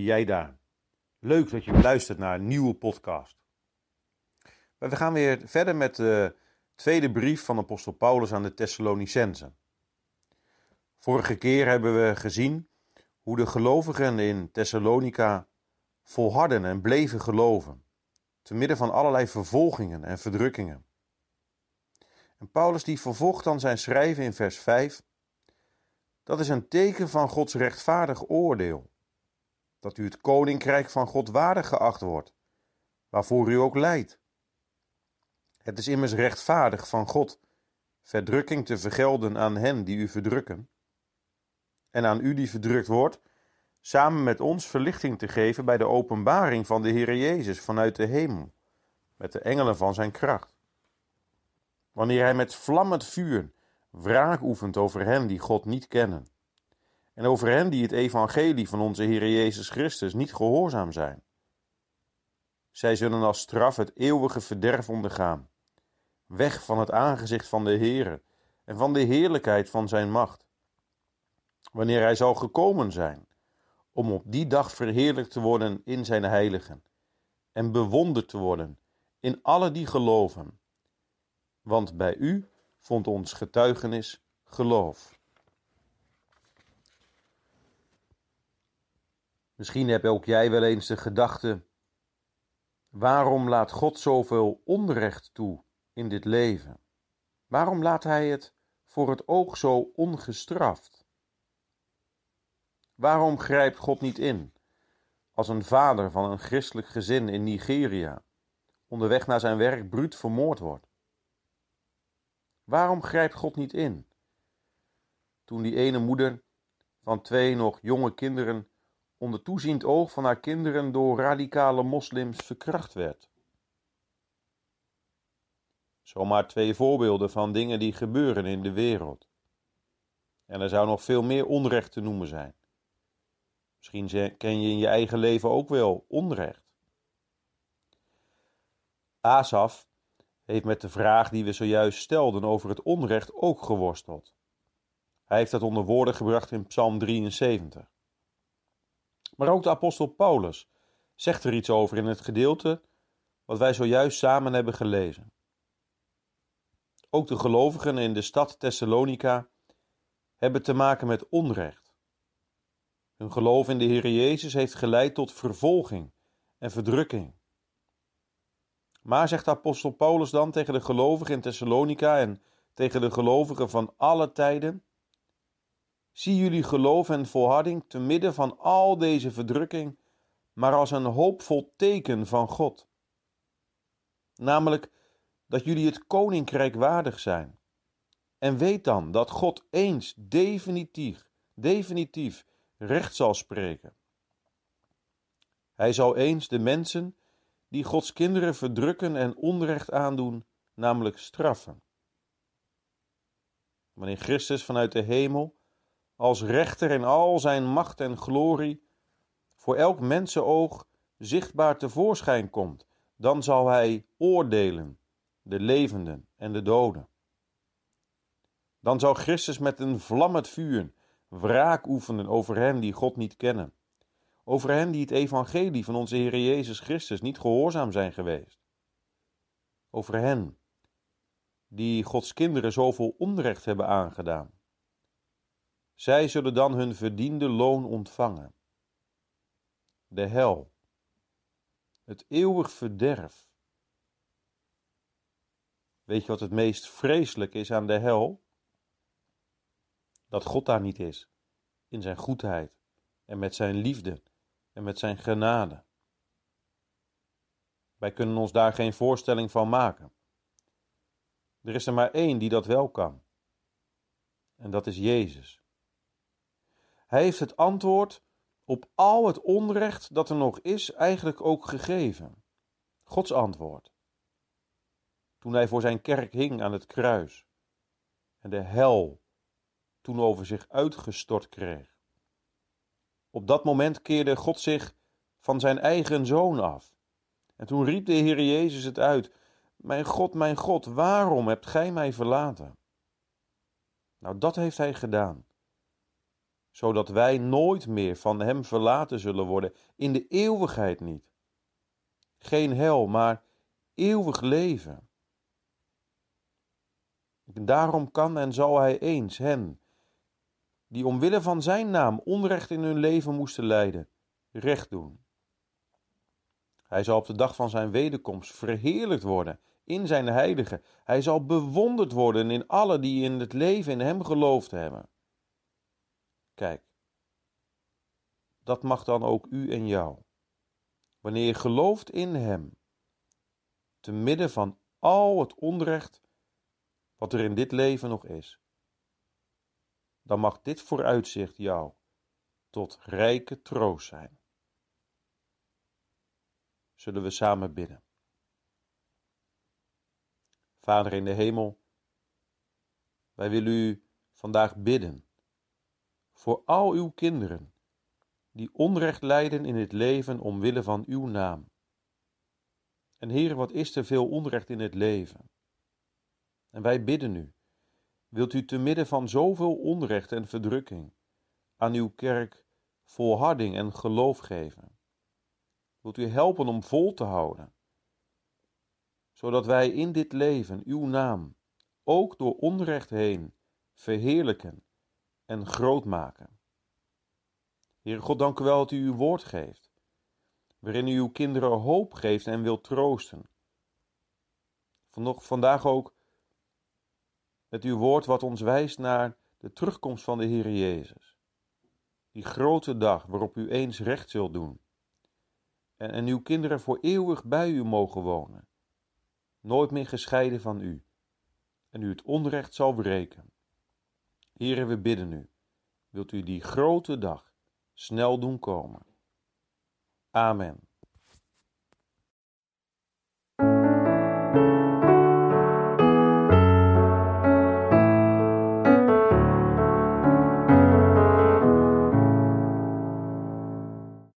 jij daar? Leuk dat je luistert naar een nieuwe podcast. We gaan weer verder met de tweede brief van apostel Paulus aan de Thessalonicensen. Vorige keer hebben we gezien hoe de gelovigen in Thessalonica volharden en bleven geloven, te midden van allerlei vervolgingen en verdrukkingen. En Paulus die vervolgt dan zijn schrijven in vers 5. Dat is een teken van Gods rechtvaardig oordeel dat u het koninkrijk van God waardig geacht wordt, waarvoor u ook lijdt. Het is immers rechtvaardig van God verdrukking te vergelden aan hen die u verdrukken, en aan u die verdrukt wordt, samen met ons verlichting te geven bij de openbaring van de Heer Jezus vanuit de hemel, met de engelen van zijn kracht. Wanneer hij met vlammend vuur wraak oefent over hen die God niet kennen en over hen die het evangelie van onze Heer Jezus Christus niet gehoorzaam zijn. Zij zullen als straf het eeuwige verderf ondergaan, weg van het aangezicht van de Heere en van de heerlijkheid van zijn macht. Wanneer hij zal gekomen zijn, om op die dag verheerlijkt te worden in zijn heiligen en bewonderd te worden in alle die geloven. Want bij u vond ons getuigenis geloof. Misschien heb ook jij wel eens de gedachte: waarom laat God zoveel onrecht toe in dit leven? Waarom laat Hij het voor het oog zo ongestraft? Waarom grijpt God niet in als een vader van een christelijk gezin in Nigeria onderweg naar zijn werk bruut vermoord wordt? Waarom grijpt God niet in toen die ene moeder van twee nog jonge kinderen onder toeziend oog van haar kinderen door radicale moslims verkracht werd. Zomaar twee voorbeelden van dingen die gebeuren in de wereld. En er zou nog veel meer onrecht te noemen zijn. Misschien ken je in je eigen leven ook wel onrecht. Asaf heeft met de vraag die we zojuist stelden over het onrecht ook geworsteld. Hij heeft dat onder woorden gebracht in Psalm 73. Maar ook de apostel Paulus zegt er iets over in het gedeelte wat wij zojuist samen hebben gelezen. Ook de gelovigen in de stad Thessalonica hebben te maken met onrecht. Hun geloof in de Heer Jezus heeft geleid tot vervolging en verdrukking. Maar zegt apostel Paulus dan tegen de gelovigen in Thessalonica en tegen de gelovigen van alle tijden: Zie jullie geloof en volharding te midden van al deze verdrukking, maar als een hoopvol teken van God. Namelijk dat jullie het koninkrijk waardig zijn. En weet dan dat God eens definitief, definitief recht zal spreken. Hij zal eens de mensen die Gods kinderen verdrukken en onrecht aandoen, namelijk straffen. Wanneer Christus vanuit de hemel als rechter in al zijn macht en glorie voor elk mensenoog zichtbaar tevoorschijn komt, dan zal hij oordelen de levenden en de doden. Dan zal Christus met een vlammend vuur wraak oefenen over hen die God niet kennen, over hen die het evangelie van onze Heer Jezus Christus niet gehoorzaam zijn geweest, over hen die Gods kinderen zoveel onrecht hebben aangedaan zij zullen dan hun verdiende loon ontvangen. De hel, het eeuwig verderf. Weet je wat het meest vreselijk is aan de hel? Dat God daar niet is, in zijn goedheid en met zijn liefde en met zijn genade. Wij kunnen ons daar geen voorstelling van maken. Er is er maar één die dat wel kan. En dat is Jezus. Hij heeft het antwoord op al het onrecht dat er nog is eigenlijk ook gegeven. Gods antwoord. Toen hij voor zijn kerk hing aan het kruis en de hel toen over zich uitgestort kreeg. Op dat moment keerde God zich van zijn eigen zoon af. En toen riep de Heer Jezus het uit: Mijn God, mijn God, waarom hebt gij mij verlaten? Nou, dat heeft hij gedaan zodat wij nooit meer van Hem verlaten zullen worden, in de eeuwigheid niet. Geen hel, maar eeuwig leven. Daarom kan en zal Hij eens hen, die omwille van Zijn naam onrecht in hun leven moesten lijden, recht doen. Hij zal op de dag van zijn wederkomst verheerlijkt worden in zijn heilige. Hij zal bewonderd worden in alle die in het leven in hem geloofd hebben. Kijk, dat mag dan ook u en jou. Wanneer je gelooft in hem, te midden van al het onrecht wat er in dit leven nog is, dan mag dit vooruitzicht jou tot rijke troost zijn. Zullen we samen bidden. Vader in de hemel, wij willen u vandaag bidden voor al uw kinderen die onrecht lijden in het leven omwille van uw naam. En Heer, wat is er veel onrecht in het leven? En wij bidden u, wilt u te midden van zoveel onrecht en verdrukking aan uw kerk volharding en geloof geven? Wilt u helpen om vol te houden zodat wij in dit leven uw naam, ook door onrecht heen, verheerlijken en groot maken. Heere God, dank u wel dat u uw woord geeft, waarin u uw kinderen hoop geeft en wilt troosten. Vandaag ook met uw woord wat ons wijst naar de terugkomst van de Heer Jezus. Die grote dag waarop u eens recht zult doen. En, en uw kinderen voor eeuwig bij u mogen wonen nooit meer gescheiden van u, en u het onrecht zal breken. Here, we bidden u, wilt u die grote dag snel doen komen. Amen.